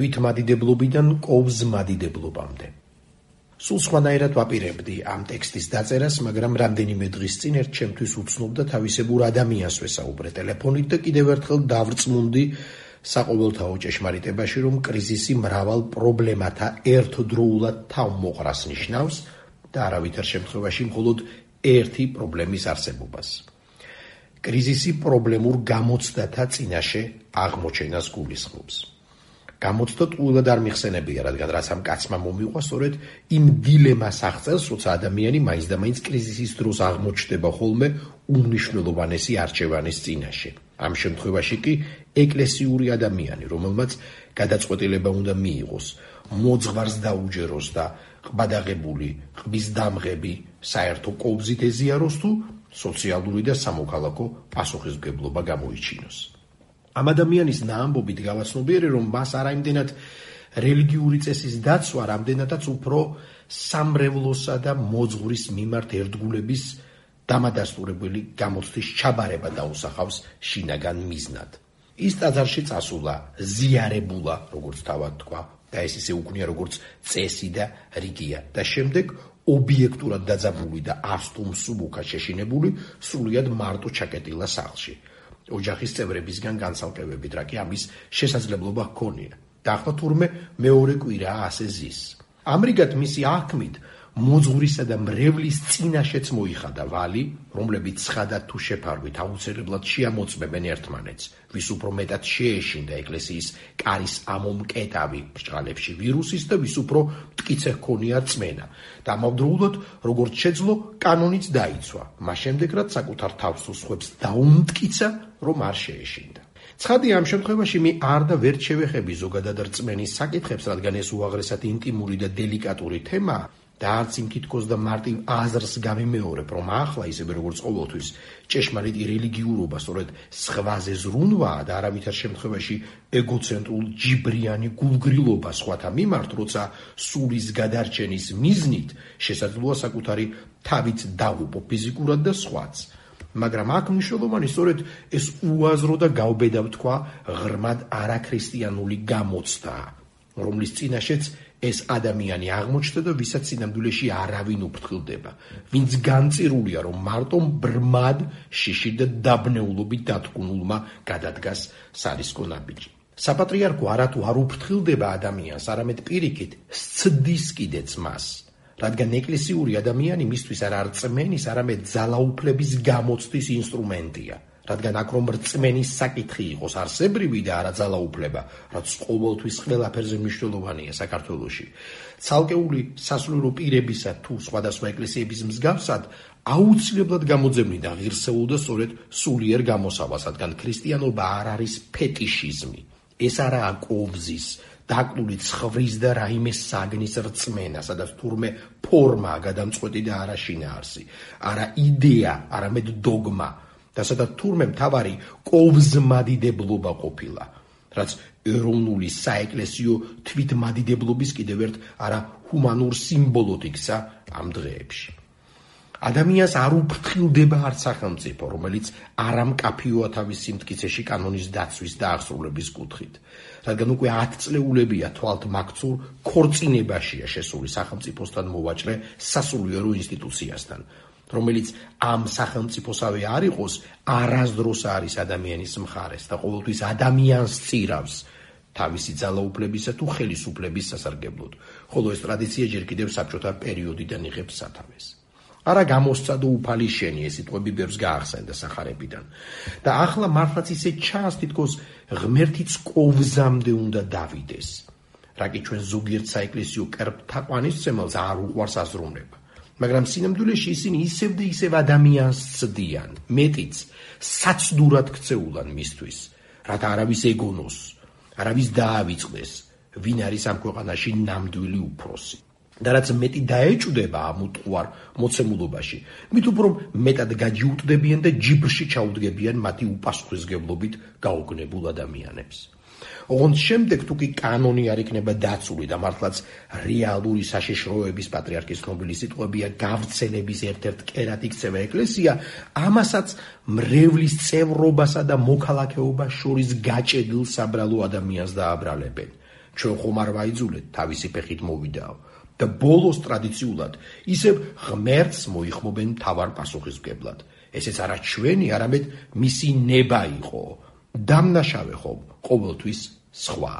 თვითმადიდებლობიდან კოვზმადიდებლობამდე. სულ სხვანაირად ვაპირებდი ამ ტექსტის დაწერას, მაგრამ რამდენიმე დღის წინ ერთ ჩემთვის უცნობ და თავისებურ ადამიანს ვესაუბრე ტელეფონით და კიდევ ერთხელ დავრწმუნდი საყოველთაო ჭეშმარიტებაში, რომ კრიზისი მრავალ პრობლემათა ერთდროულად თავმოყრას ნიშნავს და არავითარ შემთხვევაში მხოლოდ ერთი პრობლემის არსებობას. კრიზისი პრობლემურ გამოცდათა წინაშე აღმოჩენას გულისხმობს. გამოცდა ტყუილად არ მიხსენებია, რადგან რაც ამ კაცმა მომიყვა, სწორედ იმ დილემას აღწევს, როცა ადამიანი მაინც და მაინც კრიზისის დროს აღმოჩნდება ხოლმე უმნიშვნელოვანესი არჩევანის წინაშე. ამ შემთხვევაში კი ეკლესიური ადამიანი, რომელმაც გადაწყვეტილება უნდა მიიღოს, მოძღვარს დაუჯეროს და ყბადაღებული, ყბის დამღები საერთო კობზით ეზიაროს თუ სოციალური და სამოქალაქო პასუხისმგებლობა გამოიჩინოს. ამ ადამიანის ნაამბობით გავაცნობიერე, რომ მას არაიმდენად რელიგიური წესის დაცვა, რამდენადაც უფრო სამრევლოსა და მოძღვრის მიმართ ერთგულების დამადასტურებელი გამოცდის ჩაბარება დაუსახავს შინაგან მიზნად. ის ტაძარში წასულა, ზიარებულა, როგორც თავად თქვა, და ეს ისე უქნია, როგორც წესი და რიგია. და შემდეგ ობიექტურად დაძაბული და ასტუმსუბუქა შეშინებული, სრულიად მარტო ჩაკეტილა სახლში. ოჯახის წევრებისგან განსალკევებით, რა კი ამის შესაძლებლობა ჰქონია. და ახლა თურმე მეორე კვირაა ასე ზის. ამრიგად მისი აღქმით მოძღვრისა და მრევლის წინაშეც მოიხადა ვალი, რომლებიც ცხადა თუ შეფარვით აუცილებლად შეამოწმებენ ერთმანეთს, ვის უფრო მეტად შეეშინდა ეკლესიის კარის ამომკეტავი ბრჭყალებში ვირუსის და ვის უფრო მტკიცე ჰქონია წმენა. და ამავდროულად, როგორც შეძლო, კანონიც დაიცვა, მას შემდეგ რაც საკუთარ თავს უსხებს დაუმტკიცა, რომ არ შეეშინდა. ცხადი ამ შემთხვევაში მე არ და ვერ შევეხები ზოგადად რწმენის საკითხებს, რადგან ეს უაღრესად ინტიმური და დელიკატური თემაა. და არც იმ თითქოს და მარტივ აზრს გამიმეორებ, რომ ახლა ისევე როგორც ყოველთვის ჭეშმარიტი რელიგიურობა სწორედ სხვაზე ზრუნვაა და არავითარ შემთხვევაში ეგოცენტრულ ჯიბრიანი გულგრილობა სხვათა მიმართ, როცა სულის გადარჩენის მიზნით შესაძლოა საკუთარი თავით დაღუპო ფიზიკურად და სხვაც. მაგრამ აქ მნიშვნელოვანი სწორედ ეს უაზრო და გავბედავ თქვა ღრმად არაქრისტიანული გამოცდა, რომლის წინაშეც ეს ადამიანი აღმოჩნდა და ვისაც სინამდვილეში არავინ უფრთხილდება, ვინც განწირულია, რომ მარტო ბრმად შიში და დაბნეულობით დათკუნულმა გადადგას სარისკო ნაბიჯი. საპატრიარქო არათუ არ უფრთხილდება ადამიანს, არამედ პირიქით სცდის კიდეც მას. რადგან ეკლესიური ადამიანი მისთვის არ არწმენის, არამედ ძალაუფლების გამოცდის ინსტრუმენტია. რადგან აქ რომ რწმენის საკითხი იყოს არსებრივი და არა ძალაუფლება, რაც ყოველთვის ყველაფერზე მნიშვნელოვანია საქართველოში. ცალკეული სასულიერო პირებისა თუ სხვადასხვა ეკლესიების მსგავსად აუცილებლად გამოძებნიდა ღირსეულ და სწორედ სულიერ გამოსავალს, რადგან ქრისტიანობა არ არის ფეტიშიზმი. ეს არაა კოვზის დაკლული ცხვრის და რაიმე საგნის რწმენა, სადაც თურმე ფორმა გადამწყვეტი და არა შინაარსი, არა იდეა, არამედ დოგმა. და სადაც თურმე მთავარი კოვზმადიდებლობა ყოფილა, რაც ეროვნული საეკლესიო თვითმადიდებლობის კიდევ ერთ არა ჰუმანურ სიმბოლოდ იქცა ამ დღეებში. ადამიანს არ უფრთხილდება არც სახელმწიფო, რომელიც არ ამკაფიოა თავის სიმტკიცეში კანონის დაცვის და აღსრულების კუთხით. რადგან უკვე 10 წლეულებია თვალთ მაქცურ ქორწინებაშია შესული სახელმწიფოსთან მოვაჭრე სასულიერო ინსტიტუციასთან, რომელიც ამ სახელმწიფოსავე არ იყოს, არასდროს არის ადამიანის მხარეს და ყოველთვის ადამიანს წირავს თავისი ძალაუფლებისა თუ ხელისუფლების სასარგებლოდ. ხოლო ეს ტრადიცია ჯერ კიდევ საბჭოთა პერიოდიდან იღებს სათავეს. არა გამოსცადო უფალი შენი ეს სიტყვები ბევრს გაახსენდა სახარებიდან. და ახლა მართლაც ისე ჩანს თითქოს ღმერთიც კოვზამდე უნდა დავიდეს. რა კი ჩვენ ზოგიერთ საეკლესიო კერპთაყვანის ცემელს არ უყვარს აზროვნება. მაგრამ სინამდვილეში ისინი ისევ და ისევ ადამიანს ცდიან, მეტიც, საცდურად ქცეულან მისთვის, რათა არავის ეგონოს, არავის დაავიწყდეს, ვინ არის ამ ქვეყანაში ნამდვილი უფროსი. და რაც მეტი დაეჭდება ამ უტყუარ მოცემულობაში, მით უფრო მეტად გაჯიუტდებიან და ჯიბრში ჩაუდგებიან მათი უპასუხისგებლობით გაოგნებულ ადამიანებს. ოღონდ შემდეგ თუ კი კანონი არ იქნება დაცული და მართლაც რეალური საშიშროების პატრიარქის ცნობილი სიტყვებია გავრცელების ერთ-ერთ კერად იქცევა ეკლესია, ამასაც მრევლის წევრობასა და მოქალაქეობას შორის გაჭედილ საბრალო ადამიანს დააბრალებენ. ჩვენ ხომ არ ვაიძულეთ თავისი ფეხით მოვიდაო და ბოლოს ტრადიციულად ისევ ღმერთს მოიხმობენ თავარ პასუხისმგებლად. ესეც არა ჩვენი, არამედ მისი ნება იყო. დამნაშავე ხომ ყოველთვის სხვა.